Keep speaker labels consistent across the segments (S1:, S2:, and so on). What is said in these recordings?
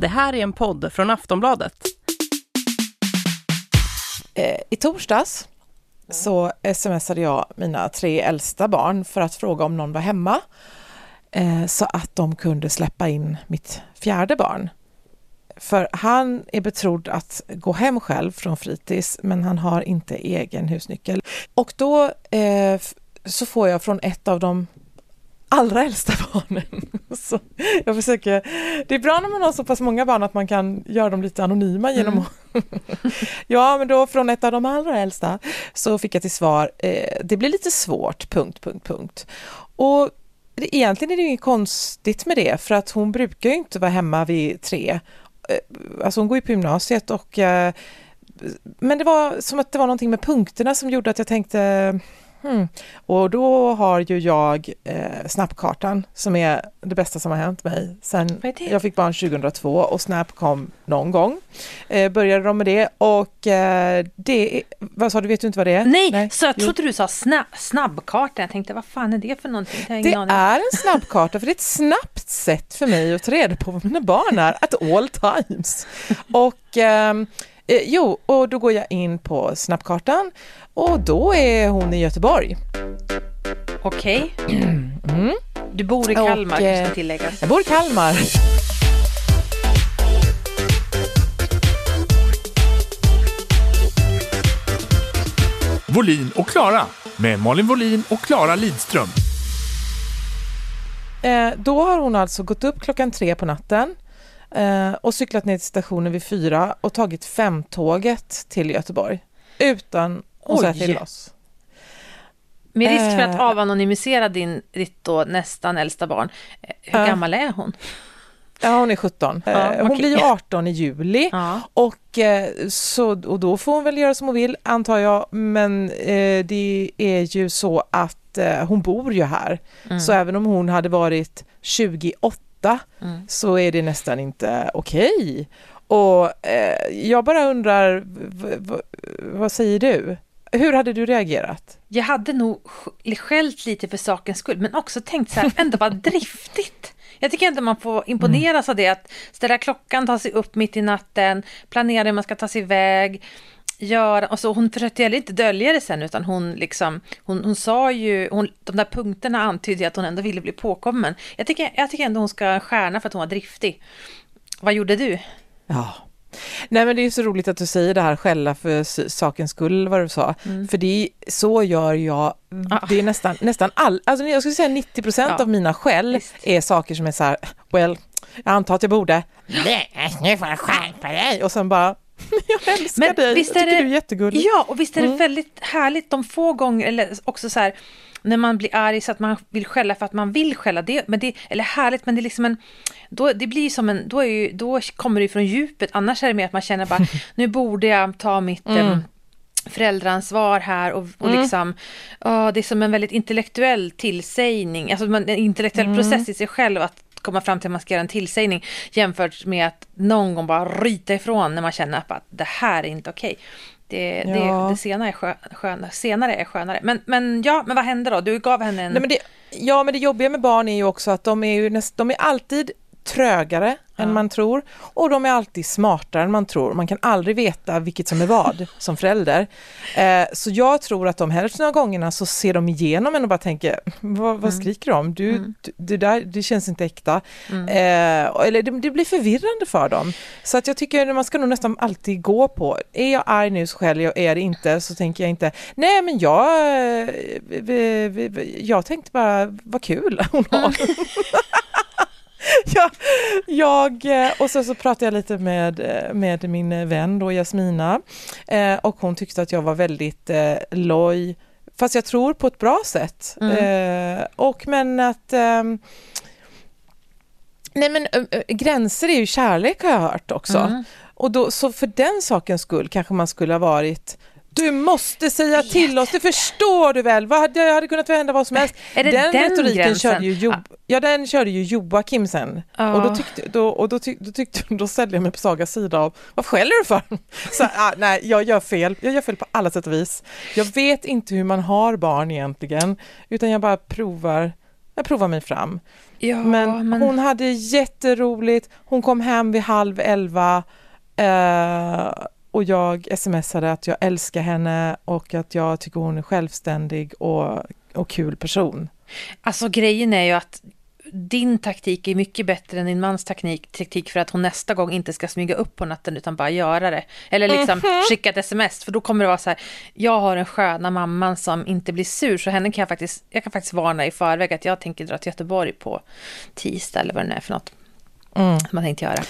S1: Det här är en podd från Aftonbladet.
S2: Eh, I torsdags så smsade jag mina tre äldsta barn för att fråga om någon var hemma eh, så att de kunde släppa in mitt fjärde barn. För han är betrodd att gå hem själv från fritids men han har inte egen husnyckel. Och då eh, så får jag från ett av de allra äldsta barnen. Så jag försöker, det är bra när man har så pass många barn att man kan göra dem lite anonyma genom mm. ja, men då från ett av de allra äldsta så fick jag till svar, eh, det blir lite svårt, punkt, punkt, punkt. Och det, egentligen är det inget konstigt med det, för att hon brukar ju inte vara hemma vid tre. Eh, alltså hon går ju på gymnasiet och eh, men det var som att det var någonting med punkterna som gjorde att jag tänkte Mm. Och då har ju jag eh, Snapkartan som är det bästa som har hänt mig sen jag fick barn 2002 och Snap kom någon gång. Eh, började de med det och eh, det, vad sa du, vet du inte vad det är?
S3: Nej, Nej. så jag trodde jo. du sa sna snabbkarta. Jag tänkte vad fan är det för någonting?
S2: Det är en snabbkarta för det är ett snabbt sätt för mig att ta reda på vad mina barn är at all times. Och ehm, Eh, jo, och då går jag in på snabbkartan och då är hon i Göteborg.
S3: Okej. Okay. Mm. Du bor i Kalmar, och, eh, tilläggas.
S2: Jag bor i Kalmar.
S4: Volin och Klara med Malin Volin och Klara Lidström.
S2: Eh, då har hon alltså gått upp klockan tre på natten eh, och cyklat ner till stationen vid fyra och tagit femtåget till Göteborg utan att säga till oss.
S3: Med risk för att eh. avanonymisera din, ditt då nästan äldsta barn, eh, hur äh. gammal är hon?
S2: Ja, hon är 17. Ja, hon okay. blir ju 18 i juli ja. och, så, och då får hon väl göra som hon vill antar jag. Men eh, det är ju så att eh, hon bor ju här. Mm. Så även om hon hade varit 28 mm. så är det nästan inte okej. Okay. Och eh, jag bara undrar, vad säger du? Hur hade du reagerat?
S3: Jag hade nog skällt lite för sakens skull, men också tänkt så här, ändå bara driftigt. Jag tycker inte man får imponeras mm. av det, att ställa klockan, ta sig upp mitt i natten, planera hur man ska ta sig iväg, göra, och så hon försökte heller inte dölja det sen, utan hon liksom, hon, hon sa ju, hon, de där punkterna antydde att hon ändå ville bli påkommen. Jag tycker, jag tycker ändå hon ska ha en stjärna för att hon var driftig. Vad gjorde du?
S2: Ja, Nej men det är så roligt att du säger det här skälla för sakens skull vad du sa. Mm. För det är, så gör jag, ah. det är nästan, nästan all, alltså jag skulle säga 90 procent ja. av mina skäll Visst. är saker som är så här, well, jag antar att jag borde, nej nu får jag skärpa dig och sen bara jag älskar men dig, visst är jag tycker det, du är jättegullig.
S3: Ja, och visst är det mm. väldigt härligt de få gånger, eller också så här, när man blir arg så att man vill skälla för att man vill skälla. Det, men det, eller härligt, men det är liksom en... Då, det blir som en... Då, är ju, då kommer det från djupet. Annars är det mer att man känner bara, nu borde jag ta mitt... Mm. föräldraansvar här och, och mm. liksom, oh, det är som en väldigt intellektuell tillsägning, alltså en intellektuell mm. process i sig själv att komma fram till att man ska göra en tillsägning jämfört med att någon gång bara ryta ifrån när man känner att det här är inte okej. Det, ja. det, det senare, är skön, skön, senare är skönare. Men, men ja, men vad hände då? Du gav henne en...
S2: Nej, men det, ja, men det jobbiga med barn är ju också att de är, ju näst, de är alltid trögare ja. än man tror och de är alltid smartare än man tror. Man kan aldrig veta vilket som är vad som förälder. Eh, så jag tror att de hälften av gångerna så ser de igenom en och bara tänker, vad, vad mm. skriker de? Du, mm. du, det, där, det känns inte äkta. Mm. Eh, eller det, det, blir förvirrande för dem. Så att jag tycker att man ska nog nästan alltid gå på, är jag arg nu så skäller jag, är det inte så tänker jag inte, nej men jag, eh, jag tänkte bara, vad kul hon har. Mm. jag, jag, eh, och så, så pratade jag lite med, eh, med min vän då, Jasmina eh, och hon tyckte att jag var väldigt eh, loj, fast jag tror på ett bra sätt. Mm. Eh, och men att eh, Nej men gränser är ju kärlek har jag hört också. Mm. Och då, så för den sakens skull kanske man skulle ha varit du måste säga till oss, det förstår du väl? Vad hade, jag hade kunnat hända vad som helst.
S3: Är det den, den retoriken gränsen?
S2: körde ju, jo, ja, den körde ju Joakim sen. Oh. Och, då, tyckte, då, och då, tyck, då, tyckte, då ställde jag mig på Sagas sida av, vad skäller du för? Så, ah, nej, jag gör fel. Jag gör fel på alla sätt och vis. Jag vet inte hur man har barn egentligen, utan jag bara provar jag provar mig fram.
S3: Ja,
S2: Men, hon hade jätteroligt, hon kom hem vid halv elva eh, och jag smsade att jag älskar henne och att jag tycker hon är självständig och, och kul person.
S3: Alltså grejen är ju att din taktik är mycket bättre än din mans taktik, taktik för att hon nästa gång inte ska smyga upp på natten utan bara göra det. Eller liksom
S2: Mhm.
S3: skicka ett sms för då kommer det vara så här, jag har en sköna mamman som inte blir sur så henne kan jag faktiskt, jag kan faktiskt varna i förväg att jag tänker dra till Göteborg på tisdag eller vad det nu är för något
S2: Mm.
S3: man tänkte göra.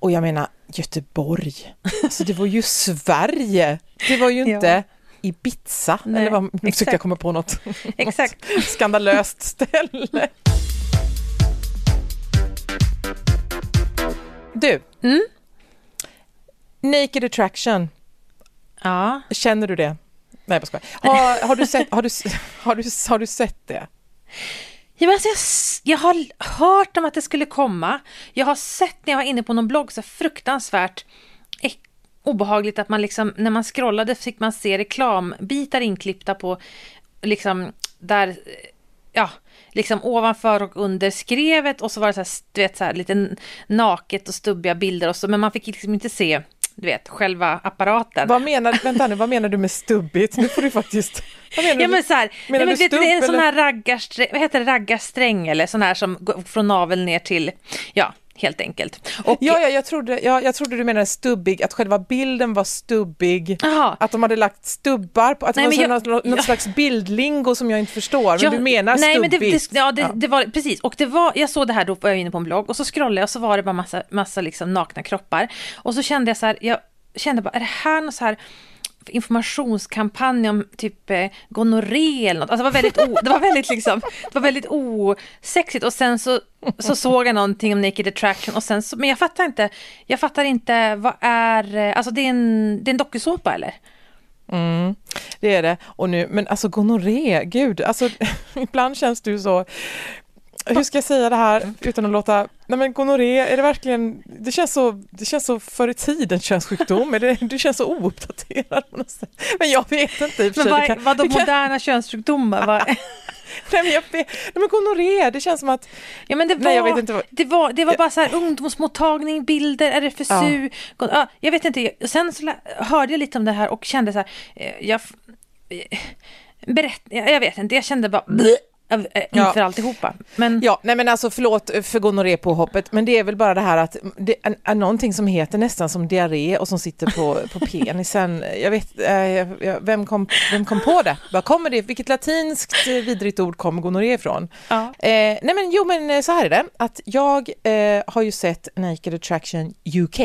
S2: Och jag menar Göteborg, alltså det var ju Sverige, det var ju inte Ibiza,
S3: Nej,
S2: eller vad, nu försökte jag komma på något,
S3: Exakt.
S2: något skandalöst ställe. Du,
S3: Mm.
S2: Naked Attraction,
S3: Ja,
S2: känner du det? Nej, jag skojar. har, har, du sett, har, du, har, du, har du sett det?
S3: Ja, men alltså jag, jag har hört om att det skulle komma. Jag har sett när jag var inne på någon blogg så fruktansvärt e- obehagligt att man liksom, när man scrollade fick man se reklambitar inklippta på, liksom, där, ja, liksom ovanför och under skrevet och så var det så här, du vet, så här lite naket och stubbiga bilder och så, men man fick liksom inte se, du vet, själva apparaten.
S2: Vad menar, vänta nu, vad menar du med stubbigt? Nu får du faktiskt... Vad menar
S3: Ja men så här,
S2: Menar
S3: nej, men vet, du, det är en
S2: stubb,
S3: sån här raggarsträng, vad heter det, raggarsträng eller sån här som går från naveln ner till, ja, helt enkelt. Och,
S2: Ja, ja jag, trodde, ja, jag trodde du menade stubbig, att själva bilden var stubbig.
S3: Jaha.
S2: Att de hade lagt stubbar på, att det
S3: Nej,
S2: var
S3: men
S2: så
S3: jag-
S2: något, något
S3: jag-
S2: slags bildlingo som jag inte förstår. Men
S3: Ja,
S2: du menar
S3: nej,
S2: stubbigt?
S3: men det, det, ja, det,
S2: Ja.
S3: det var precis. Och det var, jag såg det här då var jag inne på en blogg och så scrollade jag och så var det bara massa, massa liksom nakna kroppar. Och så kände jag så här, jag kände bara, är det här någon så här informationskampanj om typ eh, gonorré eller något. Alltså det var väldigt, o, det var väldigt liksom, det var väldigt osexigt och sen så, så såg jag någonting om Naked Attraction och sen så, men jag fattar inte, jag fattar inte, vad är, eh, alltså det är en, det är en dokusåpa eller?
S2: Mm, det är det. Och nu, men alltså gonorré, gud, alltså ibland känns du så hur ska jag säga det här utan att låta... Nej men gonorré, är det verkligen... Det känns så, det känns så förr i tiden könssjukdom, eller du känns så ouppdaterad på något sätt. Men jag vet inte i och för
S3: Men
S2: sig.
S3: vad,
S2: kan-
S3: vadå
S2: kan-
S3: moderna könssjukdomar? Vad,
S2: Nej men jag nej men gonorré, det känns som att...
S3: Ja, men det var,
S2: Nej, jag vet inte vad-
S3: det var, det var bara så här ungdomsmottagning, bilder, RFSU. Ja. Ja, jag vet inte, sen så hörde jag lite om det här och kände så här, eh, jag, eh, berätt, jag vet inte, jag kände bara eh,
S2: Ja.
S3: inför alltihopa. Men
S2: Ja, nej men alltså förlåt för gonorré på hoppet, men det är väl bara det här att det är, är någonting som heter nästan som diarré och som sitter på, på penisen. Jag vet, eh, vem, kom, vem kom på det? Var kommer det? Vilket latinskt eh, vidrigt ord kommer gonorré ifrån?
S3: ja.
S2: Eh, nej men jo men eh, så här är det, att jag eh, har ju sett Naked Attraction UK,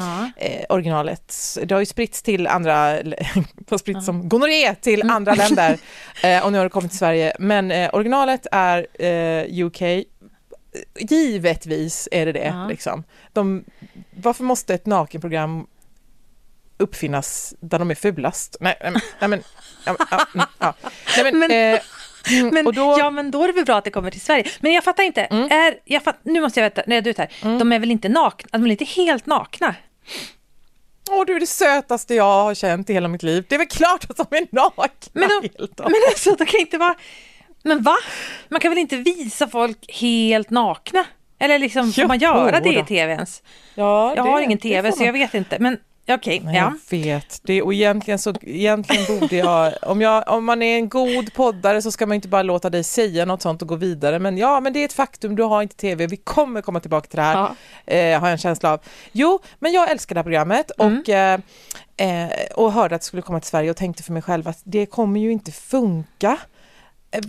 S3: Ja.
S2: eh, originalet. Det har ju spritts till andra, det har spritts som gonorré till andra länder eh, och nu har det kommit till Sverige. Men eh, originalet är eh, UK. Givetvis är det det.
S3: Ja.
S2: Liksom. De, varför måste ett nakenprogram uppfinnas där de är fulast? Nej, nej, men-. Ja, ja, mm, ja. Nej, men, eh, mm,
S3: Men,
S2: då,
S3: ja, men då är det väl bra att det kommer till Sverige. Men jag fattar inte, är, jag fatt, nu måste jag veta, när jag är här, de är väl inte nakna, de är inte helt nakna?
S2: Åh, du är det sötaste jag har känt i hela mitt liv. Det är väl klart att de är nakna.
S3: Men, de,
S2: helt
S3: men alltså, de kan inte vara... Men va? Man kan väl inte visa folk helt nakna? Eller liksom, får
S2: Jo,
S3: man göra det i tv ens?
S2: ja,
S3: Jag
S2: det-
S3: har ingen tv så jag vet inte. Men okej,
S2: Nej,
S3: ja.
S2: Jag vet det och egentligen så egentligen borde jag om, jag, om man är en god poddare så ska man inte bara låta dig säga något sånt och gå vidare men ja men det är ett faktum, du har inte tv, vi kommer komma tillbaka till det här
S3: Ja.
S2: eh, har jag en känsla av. Jo, men jag älskar det här programmet
S3: Mm.
S2: och, eh, eh, och hörde att det skulle komma till Sverige och tänkte för mig själv att det kommer ju inte funka. Eh,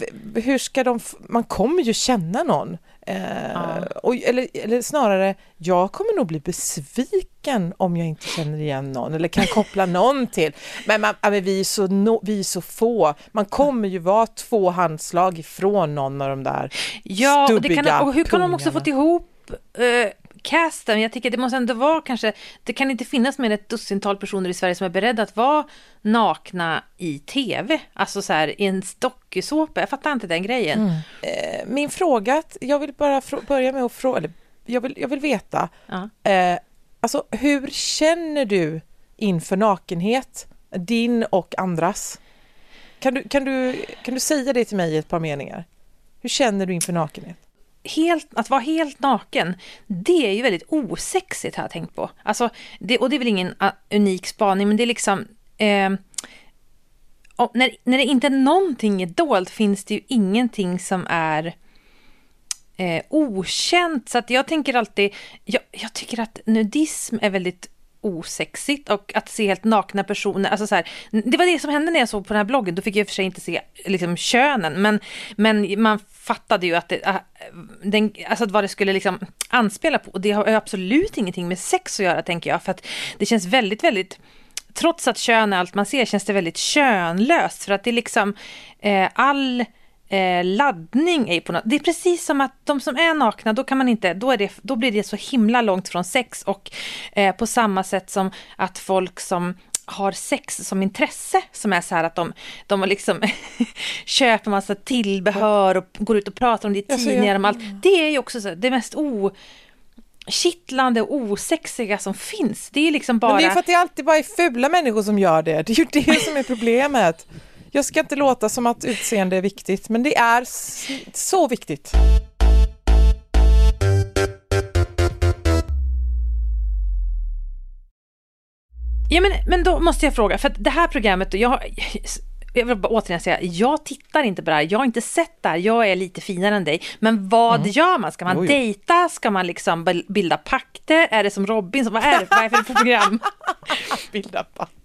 S2: Hur ska de, man kommer ju känna någon. Eh,
S3: Ja.
S2: och, eller, eller snarare, jag kommer nog bli besviken om jag inte känner igen någon eller kan koppla någon till. Men, man, men vi, är så no, vi är så få, man kommer ju vara två handslag ifrån någon av de där
S3: Ja, och, det kan,
S2: stubbiga
S3: och hur kan de också fått ihop eh, casten? Jag tycker det måste ändå vara kanske, det kan inte finnas mer än ett dussintal personer i Sverige som är beredda att vara nakna i tv. Alltså så här i en dokusåpa, jag fattar inte den grejen.
S2: Eh, Min fråga, jag vill bara börja med att fråga, eller jag vill, jag vill veta,
S3: Ja.
S2: eh, alltså hur känner du inför nakenhet, din och andras? Kan du, kan, du, kan du säga det till mig i ett par meningar? Hur känner du inför nakenhet?
S3: Helt, att vara helt naken, det är ju väldigt osexigt har jag tänkt på. Alltså, det, och det är väl ingen uh, unik spaning, men det är liksom... Eh, när, när det inte någonting är dolt finns det ju ingenting som är eh, okänt. Så att jag tänker alltid, jag, jag tycker att nudism är väldigt osexigt och att se helt nakna personer. Alltså så här, det var det som hände när jag såg på den här bloggen. Då fick jag i och för sig inte se liksom, könen, men, men man fattade ju att det, äh, den, alltså vad det skulle liksom anspela på. Och det har absolut ingenting med sex att göra, tänker jag. För att det känns väldigt, väldigt trots att kön är allt man ser, känns det väldigt könlöst. För att det är liksom eh, all eh, laddning är på något. Det är precis som att de som är nakna, då kan man inte, då, är det, då blir det så himla långt från sex och eh, på samma sätt som att folk som har sex som intresse som är så här att de, de liksom köper massa tillbehör och går ut och pratar om det i tidningar om allt. Det är ju också så, det mest o kittlande och osexiga som finns. Det är liksom bara...
S2: Men det är för att det alltid bara är fula människor som gör det. Det är ju det som är problemet. Jag ska inte låta som att utseende är viktigt, men det är så viktigt.
S3: Ja, men, men då måste jag fråga, för det här programmet, jag, jag vill bara återigen säga, jag tittar inte på det här, jag har inte sett det här, jag är lite finare än dig. Men vad mm. gör man? Ska man jo, jo. dejta? Ska man liksom bilda pakter? Är det som Robin? Vad är det, vad är det för program?
S2: bilda pakter.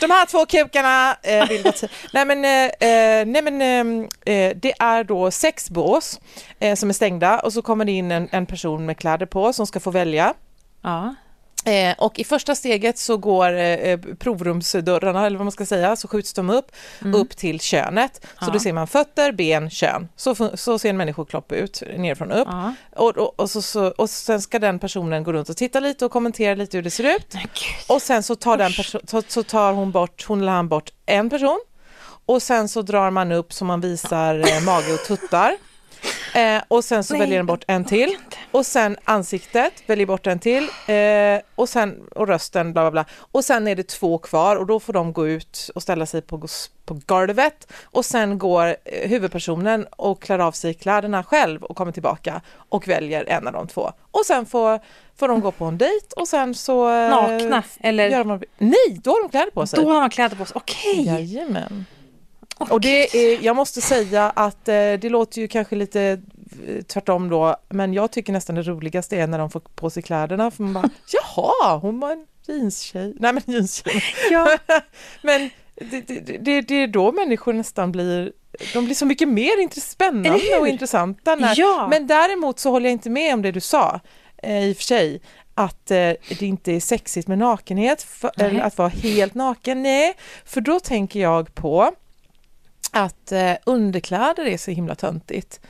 S2: De här två kukarna eh, vill Nej men, eh, eh nej, men eh, eh, det är då sex bås eh, som är stängda och så kommer det in en, en person med kläder på som ska få välja.
S3: Ja.
S2: Eh, och i första steget så går eh, provrumsdörrarna, eller vad man ska säga, så skjuts de upp, mm. upp till könet. Så då ser man fötter, ben, kön. Så, så ser en människokropp ut, nerifrån upp. Ja. Och, och, och, så, så, och sen ska den personen gå runt och titta lite och kommentera lite hur det ser ut. Och sen så tar, den så, så tar hon bort, hon eller han bort en person. Och sen så drar man upp så man visar eh, mage och tuttar. Eh, och sen så Nej, väljer den bort en till. Och sen ansiktet, väljer bort en till. Eh, och sen och rösten, bla bla bla. Och sen är det två kvar och då får de gå ut och ställa sig på, på golvet. Och sen går eh, huvudpersonen och klär av sig kläderna själv och kommer tillbaka och väljer en av de två. Och sen får, får de gå på en dejt och sen så...
S3: Eh, Nakna? Eller?
S2: Gör de, nej, då har de kläder på sig.
S3: Då har man kläder på sig, okej. Okay.
S2: Jajamän. Oh, och det är, jag måste säga att eh, det låter ju kanske lite eh, tvärtom då, men jag tycker nästan det roligaste är när de får på sig kläderna, för man bara jaha, hon var en jeanstjej. Nej men jeanstjej. Ja. men det, det, det, det är då människor nästan blir de blir så mycket mer spännande och intressanta. När, ja. Men däremot så håller jag inte med om det du sa, eh, i och för sig, att eh, det inte är sexigt med nakenhet, för, eller att vara helt naken. Nej, för då tänker jag på att eh, underkläder är så himla töntigt.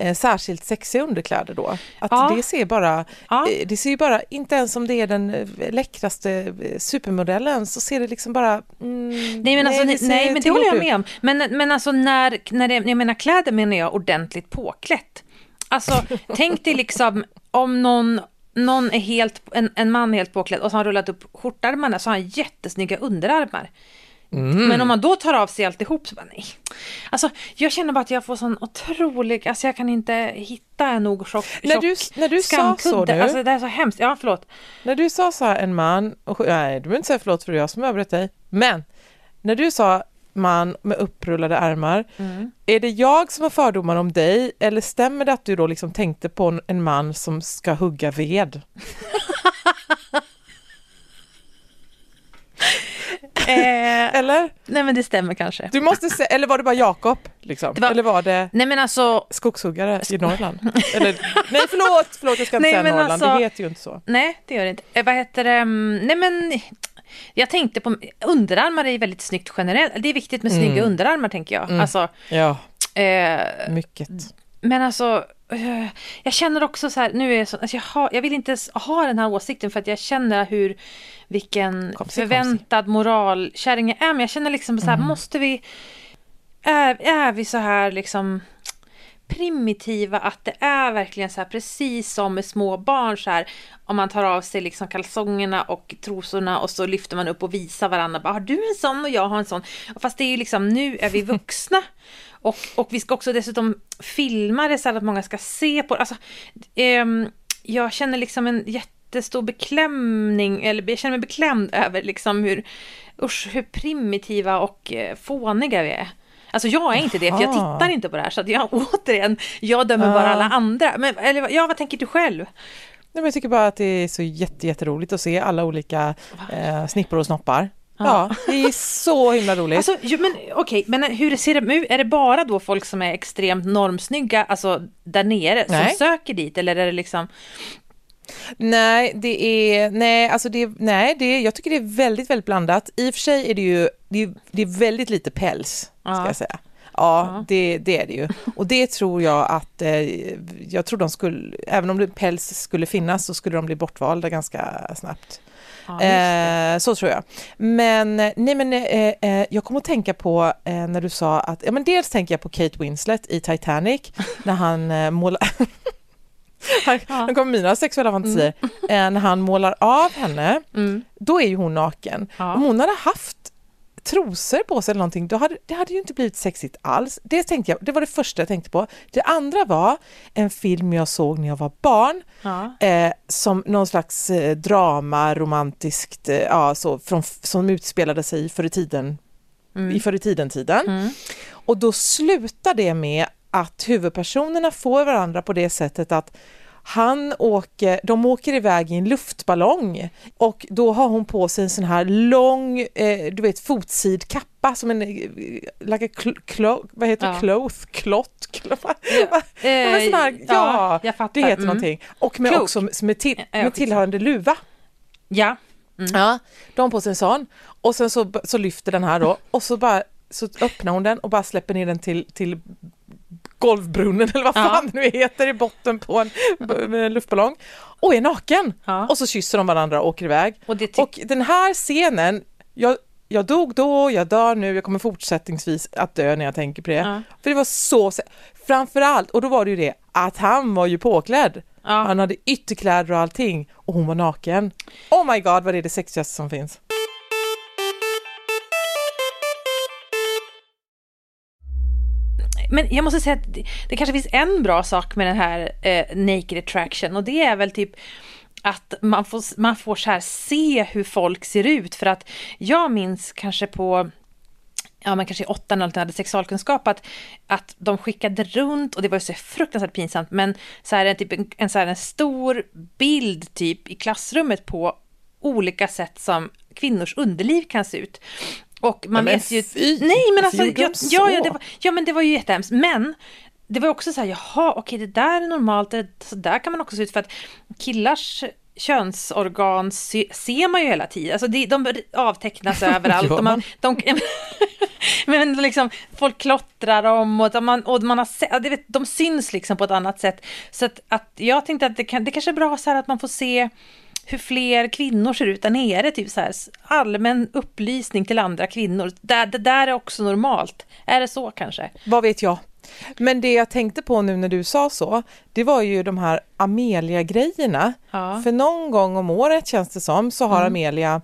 S2: Eh, särskilt sexiga underkläder då. Att ja. det ser bara, ja. eh, det ser ju bara, inte ens om det är den eh, läckraste eh, supermodellen så ser det liksom bara...
S3: Mm, nej men, alltså, nej, nej, men det håller jag med om. Men, men alltså när, när det, jag menar kläder menar jag ordentligt påklätt. Alltså tänk dig liksom om någon någon är helt, en, en man är helt påklädd och så har han rullat upp skjortärmarna så har han jättesnygga underarmar. Mm. Men om man då tar av sig alltihop så bara nej. Alltså jag känner bara att jag får sån otrolig, alltså jag kan inte hitta en nog tjock,
S2: när du, när du sa så nu,
S3: alltså det är så hemskt, ja förlåt.
S2: När du sa så här en man, och, nej du behöver inte säga förlåt för det är jag som avbröt dig, men när du sa man med upprullade armar. Mm. Är det jag som har fördomar om dig eller stämmer det att du då liksom tänkte på en man som ska hugga ved? Eh, eller?
S3: Nej men det stämmer kanske.
S2: Du måste se, eller var det bara Jakob? Liksom? Var, eller var det
S3: nej, men alltså,
S2: skogshuggare i Norrland? eller, nej förlåt, förlåt jag ska inte nej, säga Norrland, alltså, det heter ju inte så.
S3: Nej det gör det inte. Eh, vad heter det? Mm, nej men jag tänkte på underarmar är väldigt snyggt generellt. Det är viktigt med snygga mm. underarmar tänker jag. Mm. Alltså,
S2: ja, eh, mycket.
S3: Men alltså, eh, jag känner också så här, nu är jag så, alltså jag, har, jag vill inte ha den här åsikten för att jag känner hur, vilken kom förväntad kom moralkärring jag är. Men jag känner liksom så här, mm. måste vi, är, är vi så här liksom primitiva att det är verkligen så här precis som med små barn så här om man tar av sig liksom kalsongerna och trosorna och så lyfter man upp och visar varandra. Bara, har du en sån? Och jag har en sån. Fast det är ju liksom nu är vi vuxna Och, och vi ska också dessutom filma det så att många ska se på alltså, ehm, Jag känner liksom en jättestor beklämning, eller jag känner mig beklämd över liksom hur, usch, hur primitiva och eh, fåniga vi är. Alltså jag är inte det, för jag tittar inte på det här. Så att jag återigen, jag dömer bara
S2: Ja.
S3: alla andra. Men, eller, ja, vad tänker du själv?
S2: Nej, men jag tycker bara att det är så jätte, jätteroligt att se alla olika eh, snippor och snoppar.
S3: Ja.
S2: Det är så himla roligt.
S3: Alltså, jo, men okej, men hur ser det ut? Är det bara då folk som är extremt normsnygga, alltså där nere,
S2: Nej.
S3: som söker dit? Eller är det liksom...
S2: Nej, det är, nej, alltså det, nej det, jag tycker det är väldigt, väldigt blandat. I och för sig är det ju, det är, det är väldigt lite päls,
S3: Ja.
S2: ska jag säga. Ja,
S3: Ja.
S2: Det, det är det ju. Och det tror jag att, eh, jag tror de skulle, även om det päls skulle finnas så skulle de bli bortvalda ganska snabbt.
S3: Ja.
S2: Eh, så tror jag. Men, eh, nej men eh, eh, jag kommer att tänka på eh, när du sa att, ja men dels tänker jag på Kate Winslet i Titanic, när han målar här,
S3: Ja.
S2: Nu kommer mina sexuella fantasier. Eh, när han målar av henne,
S3: Mm.
S2: då är ju hon naken.
S3: Ja.
S2: Om hon hade haft trosor på sig eller någonting, då hade, det hade ju inte blivit sexigt alls. Det, tänkte jag, det var det första jag tänkte på. Det andra var en film jag såg när jag var barn,
S3: Ja.
S2: eh, som någon slags eh, drama, romantiskt, eh, ja, så, från, som utspelade sig förr i tiden,
S3: Mm.
S2: i förr i tiden-tiden.
S3: Mm.
S2: Och då slutar det med att huvudpersonerna får varandra på det sättet att han åker, de åker iväg i en luftballong och då har hon på sig en sån här lång, eh, du vet fotsid kappa som en, eh, like a cl- clo- vad heter
S3: Ja.
S2: cloth, klott, klott,
S3: Ja.
S2: ja, men sån här,
S3: Eh,
S2: ja,
S3: fattar.
S2: det heter
S3: Mm.
S2: någonting. Och med också med, till,
S3: Ja,
S2: med tillhörande luva.
S3: Ja.
S2: Ja, de har på sig en sån och sen så, så lyfter den här då och så bara så öppnar hon den och bara släpper ner den till, till golvbrunnen eller vad
S3: Ja.
S2: fan det nu heter i botten på en, en luftballong och är naken.
S3: Ja.
S2: Och så kysser de varandra och åker iväg.
S3: Och
S2: Och den här scenen, jag, jag dog då, jag dör nu, jag kommer fortsättningsvis att dö när jag tänker på det.
S3: Ja.
S2: För det var så, framförallt, och då var det ju det att han var ju påklädd.
S3: Ja.
S2: Han hade ytterkläder och allting och hon var naken. Oh my god vad det är det sexigaste som finns.
S3: Men jag måste säga att det, det kanske finns en bra sak med den här eh, Naked Attraction och det är väl typ att man får, man får så här se hur folk ser ut för att jag minns kanske på ja men kanske i åttan eller hade sexualkunskap, att, att de skickade runt, och det var ju så fruktansvärt pinsamt, men så här, en, typ, en, en, så här, en stor bild typ i klassrummet på olika sätt som kvinnors underliv kan se ut. Och man
S2: men
S3: vet ju...
S2: fy!
S3: Nej men alltså,
S2: Gjorde de
S3: ja, ja, ja, det var, ja men det var ju jättehemskt, men det var också så här, jaha, okej det där är normalt, det, så där kan man också se ut, för att killars könsorgan se, ser man ju hela tiden. Alltså det, de avtecknas överallt. Och man, de, men liksom, folk klottrar dem och, man, och man har ja, det vet, de syns liksom på ett annat sätt. Så att, att jag tänkte att det, kan, det kanske är bra så här att man får se hur fler kvinnor ser ut där nere. Typ så här, allmän upplysning till andra kvinnor. Där, det där är också normalt. Är det så kanske?
S2: Vad vet jag? Men det jag tänkte på nu när du sa så, det var ju de här Amelia-grejerna.
S3: Ja.
S2: För någon gång om året känns det som så har Amelia,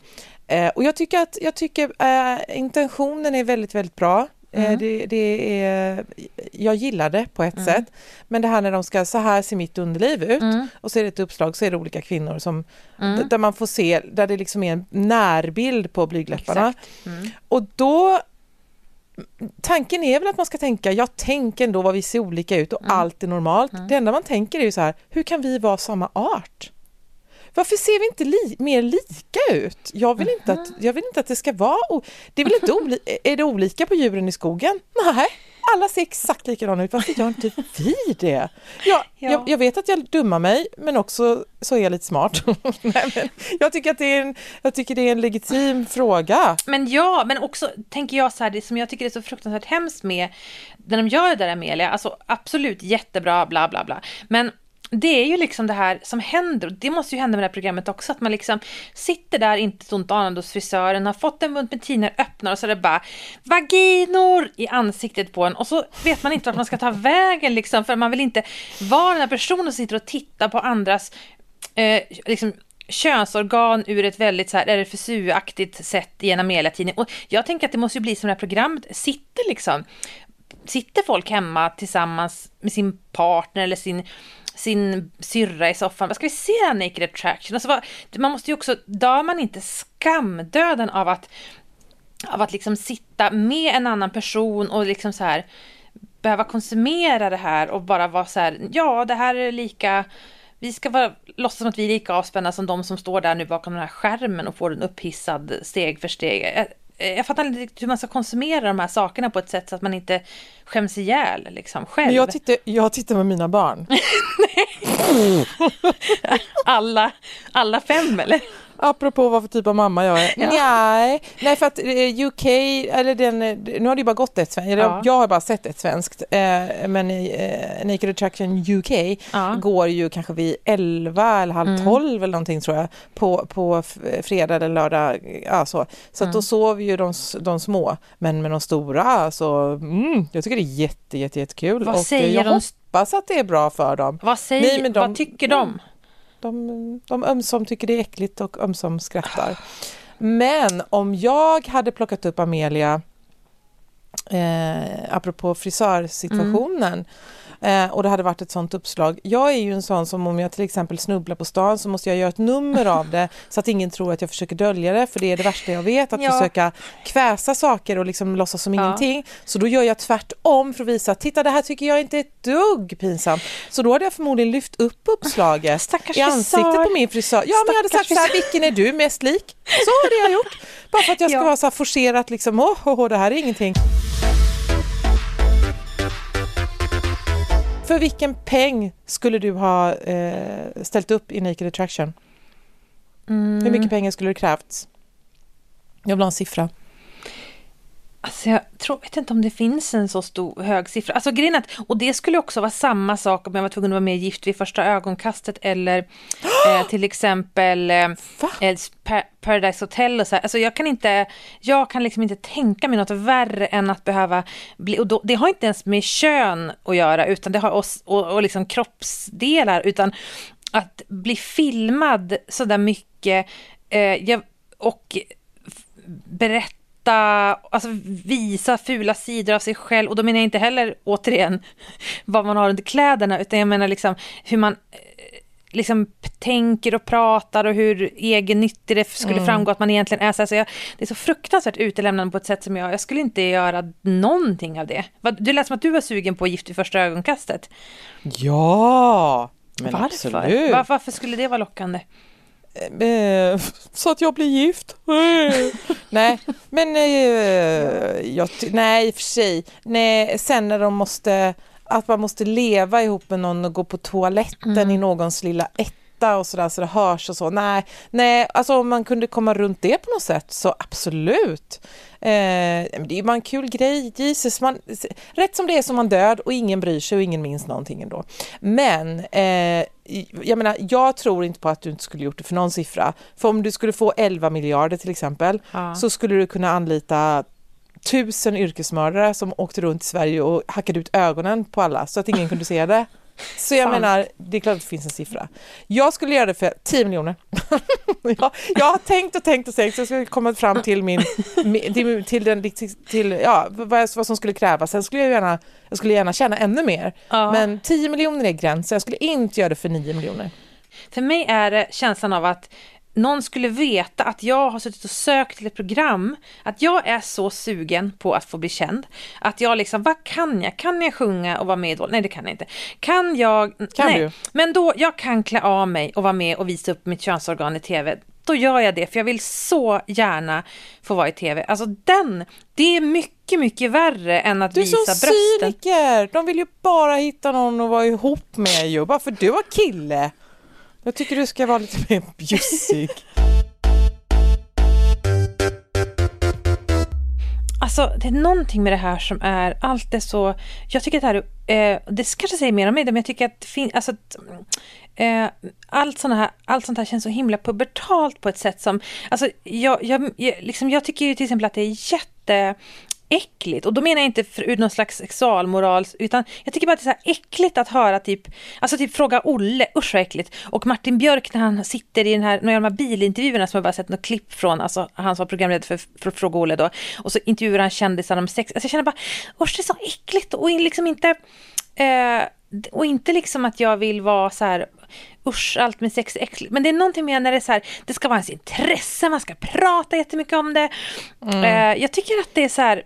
S2: eh, och jag tycker att jag tycker, eh, intentionen är väldigt, väldigt bra. Eh, det, det är, jag gillar det på ett sätt. Men det här när de ska, så här ser mitt underliv ut
S3: Mm.
S2: och så är det ett uppslag så är det olika kvinnor som,
S3: Mm.
S2: där man får se, där det liksom är en närbild på blygdläpparna.
S3: Mm.
S2: Och då Tanken är väl att man ska tänka, jag tänker ändå vad vi ser olika ut och
S3: Mm.
S2: allt är normalt. Det enda man tänker är ju så här, hur kan vi vara samma art? Varför ser vi inte li mer lika ut? Jag vill, inte att, jag vill inte att det ska vara... Det är väl inte är det olika på djuren i skogen? Nej, alla ser exakt likadana ut. Varför gör inte vi det? Jag,
S3: Ja.
S2: jag, jag vet att jag dummar mig, men också så är jag lite smart. Nej, men jag, tycker att det är en, jag tycker det är en legitim fråga.
S3: Men ja, men också tänker jag så här, det som jag tycker är så fruktansvärt hemskt med när de gör det där Amelia, alltså absolut jättebra, bla bla bla. Men det är ju liksom det här som händer, och det måste ju hända med det här programmet också, att man liksom sitter där, inte så ont anande hos frisören, har fått en bunt med tidningar, öppnar och så är det bara vaginor i ansiktet på en. Och så vet man inte vart man ska ta vägen liksom, för man vill inte vara den här personen som sitter och tittar på andras eh, liksom, könsorgan ur ett väldigt så här RFSU-aktigt sätt i en Amelia-tidning. Och jag tänker att det måste ju bli som det här programmet. Sitter liksom sitter folk hemma tillsammans med sin partner eller sin sin syrra i soffan. Vad ska vi se Naked Attraction? Alltså, vad, man måste ju också, dör man inte skamdöden av att, av att liksom sitta med en annan person och liksom så här behöva konsumera det här och bara vara så här, ja det här är lika vi ska vara, låtsas som att vi är lika avspända som de som står där nu bakom den här skärmen och får den upphissad steg för steg. Jag, jag fattar inte riktigt hur man ska konsumera de här sakerna på ett sätt så att man inte skäms ihjäl liksom, själv.
S2: Men jag, tittar, jag tittar med mina barn.
S3: alla, alla fem eller?
S2: Apropå vad för typ av mamma jag är. Nej, nej, för att eh, UK, eller den, eh, nu har det ju bara gått ett svenskt,
S3: Ja.
S2: jag har bara sett ett svenskt, eh, men eh, Naked Attraction UK
S3: Ja.
S2: går ju kanske vid 11 eller halv
S3: Mm.
S2: 12 eller någonting tror jag, på, på fredag eller lördag, ja så. Så att då
S3: Mm.
S2: sover ju de, de små, men med de stora så, mm, jag tycker det är jätte, jätte, jättekul
S3: Vad
S2: och
S3: säger
S2: jag
S3: de?
S2: hoppas att det är bra för dem.
S3: Vad, säger,
S2: Nej, men de-
S3: vad tycker de?
S2: De, de ömsom tycker det är äckligt och ömsom skrattar. Men om jag hade plockat upp Amelia, eh, apropå frisörsituationen, mm eh, och det hade varit ett sånt uppslag. Jag är ju en sån som om jag till exempel snubblar på stan så måste jag göra ett nummer av det så att ingen tror att jag försöker dölja det, för det är det värsta jag vet, att
S3: Ja.
S2: försöka kväsa saker och liksom låtsas som
S3: Ja.
S2: ingenting. Så då gör jag tvärtom för att visa, titta det här tycker jag inte är ett dugg pinsamt. Så då hade jag förmodligen lyft upp uppslaget
S3: Stackars
S2: i ansiktet
S3: frisör.
S2: på min frisör. Ja, men jag hade sagt
S3: Stackars
S2: så här, vilken är du mest lik? Så hade jag gjort. Bara för att jag ska
S3: Ja.
S2: vara så här forcerat, liksom, åh, oh, oh, det här är ingenting. För vilken peng skulle du ha eh, ställt upp i Naked Attraction?
S3: Mm.
S2: Hur mycket pengar skulle det krävts? Jag vill ha en siffra.
S3: Alltså jag tror, vet inte om det finns en så stor hög siffra. Alltså grejen att, och det skulle också vara samma sak om jag var tvungen att vara med i Gift vid första ögonkastet eller eh, till exempel eh, eh, Pa- Paradise Hotel och så här. Alltså jag kan inte, jag kan liksom inte tänka mig något värre än att behöva bli, och då, det har inte ens med kön att göra utan det har oss, och, och liksom kroppsdelar utan att bli filmad så där mycket eh, jag, och f- berätta, alltså visa fula sidor av sig själv och då menar jag inte heller återigen vad man har under kläderna utan jag menar liksom hur man eh, liksom tänker och pratar och hur egennyttig det skulle
S2: Mm.
S3: framgå att man egentligen är. Så alltså jag, det är så fruktansvärt utelämnande på ett sätt som jag, jag skulle inte göra någonting av det. Du lät som att du var sugen på Gift vid första ögonkastet.
S2: Ja, men
S3: Varför?
S2: absolut.
S3: Var, varför skulle det vara lockande?
S2: Eh, så att jag blir gift. Eh. nej, men eh, jag, nej i och för sig. Nej, sen när de måste, att man måste leva ihop med någon och gå på toaletten i någons lilla etta och sådär så det hörs och så. Nej, nej, alltså om man kunde komma runt det på något sätt så absolut. Eh, det är ju bara en kul grej, Jesus. Man, rätt som det är som man död och ingen bryr sig och ingen minns någonting ändå. Men eh, jag menar, jag tror inte på att du inte skulle gjort det för någon siffra. För om du skulle få 11 miljarder till exempel
S3: Ja.
S2: så skulle du kunna anlita tusen yrkesmördare som åkte runt i Sverige och hackade ut ögonen på alla så att ingen kunde se det. Så jag
S3: Sant.
S2: menar, det är klart att det finns en siffra. Jag skulle göra det för 10 miljoner. jag, jag har tänkt och tänkt och tänkt så jag skulle komma fram till min, till, till, den, till, till ja, vad, vad som skulle krävas. Sen skulle jag gärna, jag skulle gärna tjäna ännu mer.
S3: Ja.
S2: Men 10 miljoner är gränsen. Jag skulle inte göra det för 9 miljoner.
S3: För mig är det känslan av att någon skulle veta att jag har suttit och sökt till ett program, att jag är så sugen på att få bli känd, att jag liksom, vad kan jag? Kan jag sjunga och vara med i Idol? Nej, det kan jag inte. Kan jag?
S2: Kan
S3: nej.
S2: du?
S3: Men då, jag kan klä av mig och vara med och visa upp mitt könsorgan i tv. Då gör jag det, för jag vill så gärna få vara i tv. Alltså den, det är mycket, mycket värre än att
S2: Du är
S3: visa
S2: som
S3: brösten.
S2: cyniker! De vill ju bara hitta någon att vara ihop med ju, bara för du har kille. Jag tycker du ska vara lite mer bjussig.
S3: Alltså det är någonting med det här som är, allt är så, jag tycker att det här, eh, det kanske säger mer om mig, men jag tycker att fin, alltså, att, eh, allt, såna här, allt sånt här känns så himla pubertalt på ett sätt som, alltså jag, jag, jag, liksom, jag tycker ju till exempel att det är jätte äckligt. Och då menar jag inte för, ur någon slags sexualmoral, utan jag tycker bara att det är så äckligt att höra typ, alltså typ fråga Olle, usch vad äckligt. Och Martin Björk när han sitter i den här, några av de här bilintervjuerna som jag bara sett något klipp från, alltså han som var programledare för, för Fråga Olle då, och så intervjuar han kändisar om sex. Alltså jag känner bara, usch det är så äckligt och liksom inte, eh, och inte liksom att jag vill vara så här usch, allt med sex är äckligt. Men det är någonting med när det är så här, det ska vara ens intresse, man ska prata jättemycket om det. Mm. Eh, jag tycker att det är så här,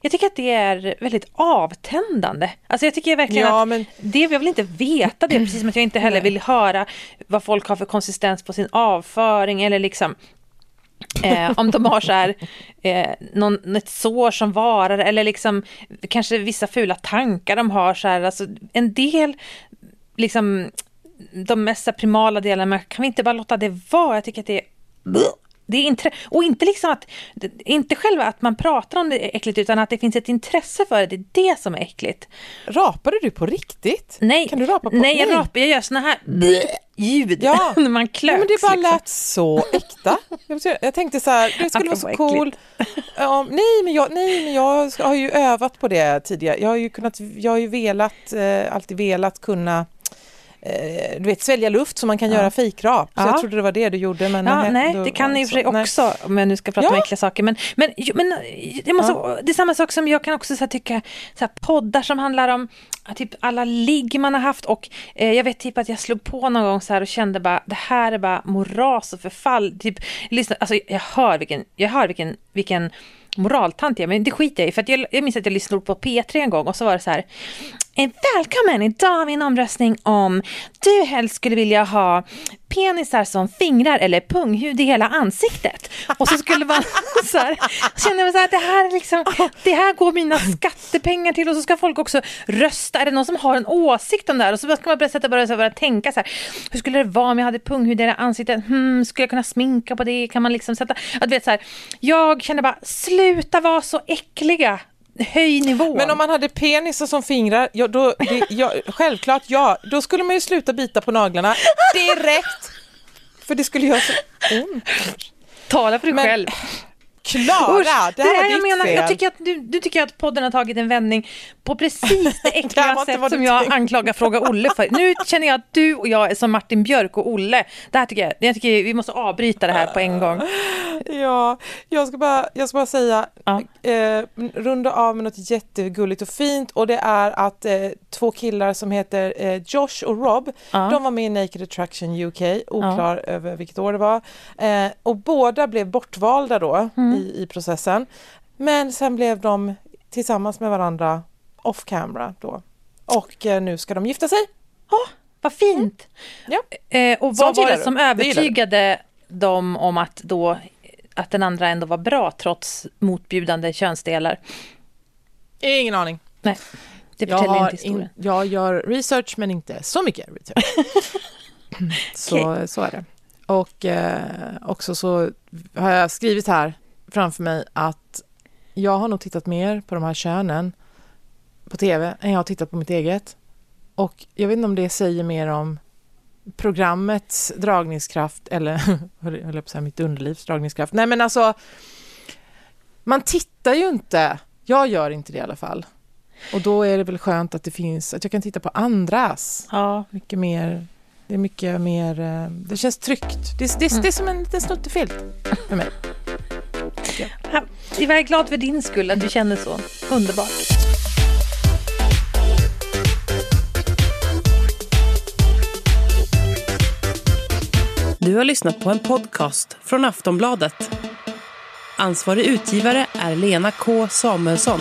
S3: jag tycker att det är väldigt avtändande. Alltså jag tycker verkligen ja, att men... det, jag vill inte veta det, precis som att jag inte heller vill höra vad folk har för konsistens på sin avföring eller liksom Eh, om de har så här, eh, någon, ett sår som varar eller liksom kanske vissa fula tankar de har så här, alltså en del liksom de mest primala delarna, men kan vi inte bara låta det vara? Jag tycker att det är... Det är intre- och inte liksom att, inte själva att man pratar om det är äckligt, utan att det finns ett intresse för det. Det är det som är äckligt.
S2: Rapade du på riktigt?
S3: Nej,
S2: kan du rapa på?
S3: nej, jag, rapar, jag gör såna här ljud ja. när man klöks. Ja,
S2: men det bara liksom. lät så äkta. Jag tänkte så här, det skulle vara så cool. Ja, nej, men jag, nej, men jag har ju övat på det tidigare. Jag har ju, kunnat, jag har ju velat, eh, alltid velat kunna du vet, svälja luft så man kan ja. göra fejkrap. Så ja. jag trodde det var det du gjorde. Men
S3: ja, nej, det kan ni i och för sig också om jag nu ska prata om äckliga saker. Men, men, men det, måste, det är samma sak som jag kan också så här, tycka, så här, poddar som handlar om typ alla ligg man har haft och eh, jag vet typ att jag slog på någon gång så här och kände bara det här är bara moras och förfall. Typ, lyssna, alltså, jag hör vilken, jag hör vilken, vilken moraltant jag men det skiter jag i. För att jag, jag minns att jag lyssnade på P3 en gång och så var det så här. Välkommen idag har vi en omröstning om du helst skulle vilja ha penisar som fingrar eller punghud i hela ansiktet. Och så skulle man så här, känner man så här, det här, liksom, det här går mina skattepengar till och så ska folk också rösta. Är det någon som har en åsikt om det här? Och så ska man börja, börja, börja tänka så här, hur skulle det vara om jag hade punghud i hela ansiktet? Hmm, skulle jag kunna sminka på det? Kan man liksom sätta, att vet så här, jag känner bara, sluta vara så äckliga höj nivån.
S2: Men om man hade penisar som fingrar, ja, då, det, ja, självklart ja, då skulle man ju sluta bita på naglarna direkt. För det skulle göra så ont.
S3: Tala för dig Men, själv.
S2: Klara, Usch, det här det var
S3: jag menar,
S2: fel.
S3: Jag tycker att du, du tycker att podden har tagit en vändning på precis det äckliga sätt som jag tänkte. anklagar Fråga Olle för. Nu känner jag att du och jag är som Martin Björk och Olle. Det här tycker jag, jag tycker vi måste avbryta det här på en gång.
S2: Ja, jag ska bara, jag ska bara säga, ja. eh, runda av med något jättegulligt och fint och det är att eh, två killar som heter eh, Josh och Rob, ja. de var med i Naked Attraction UK, oklar ja. över vilket år det var, eh, och båda blev bortvalda då mm. I, i processen. Men sen blev de tillsammans med varandra off camera då. Och eh, nu ska de gifta sig.
S3: Oh, vad fint! Mm. Ja. Eh, och vad var det som övertygade dem om att då att den andra ändå var bra trots motbjudande könsdelar?
S2: Ingen aning.
S3: Nej, det jag inte historien. In,
S2: jag gör research men inte så mycket research. så, okay. så är det. Och eh, också så har jag skrivit här framför mig att jag har nog tittat mer på de här könen på tv än jag har tittat på mitt eget. Och jag vet inte om det säger mer om programmets dragningskraft eller, höll jag på att säga, mitt underlivs dragningskraft. Nej men alltså, man tittar ju inte. Jag gör inte det i alla fall. Och då är det väl skönt att det finns, att jag kan titta på andras.
S3: Ja.
S2: Mycket mer, det är mycket mer, eh, det känns tryggt. Det, det, det är som en liten snuttefilt för mig.
S3: Ja. Jag är glad för din skull att du känner så. Underbart.
S1: Du har lyssnat på en podcast från Aftonbladet. Ansvarig utgivare är Lena K Samuelsson.